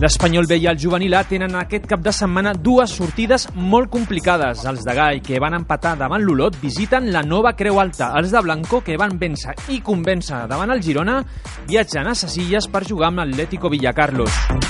L'Espanyol B i el Juvenil A tenen aquest cap de setmana dues sortides molt complicades. Els de Gai, que van empatar davant l'Olot, visiten la nova Creu Alta. Els de Blanco, que van vèncer i convèncer davant el Girona, viatgen a Sesilles per jugar amb l'Atlético Villacarlos.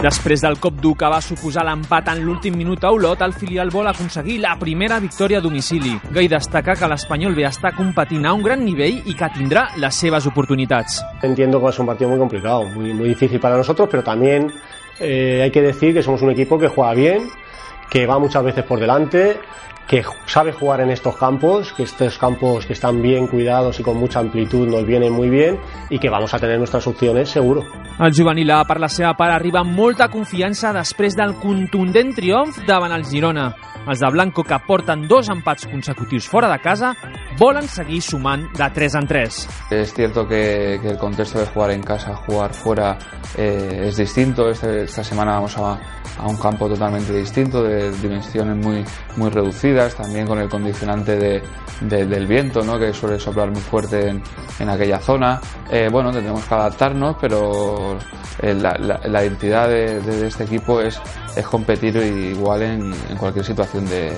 Després del cop dur que va suposar l'empat en l'últim minut a Olot, el filial vol aconseguir la primera victòria a domicili. Gai destaca que l'Espanyol B està competint a un gran nivell i que tindrà les seves oportunitats. Entiendo que ser un partido muy complicado, muy, muy difícil para nosotros, pero también eh, hay que decir que somos un equipo que juega bien, que va muchas veces por delante, que sabe jugar en estos campos, que estos campos que están bien cuidados y con mucha amplitud nos vienen muy bien y que vamos a tener nuestras opciones seguro. El juvenil A, per la seva part, arriba amb molta confiança després del contundent triomf davant el Girona. Els de Blanco, que porten dos empats consecutius fora de casa, volen seguir sumant de 3 en 3. Es cierto que, que el contexto de jugar en casa, jugar fuera eh, es distinto. Este- esta semana vamos a, a un campo totalmente distinto, de dimensiones muy, muy reducidas, también con el condicionante de- de- del viento, ¿no? que suele soplar muy fuerte en, en aquella zona. Eh, bueno, tendremos que adaptarnos, pero la, identidad de, este equipo es, es competir igual en, cualquier situación de,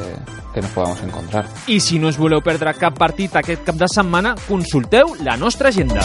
que nos podamos encontrar. I si no us voleu perdre cap partit aquest cap de setmana, consulteu la nostra agenda.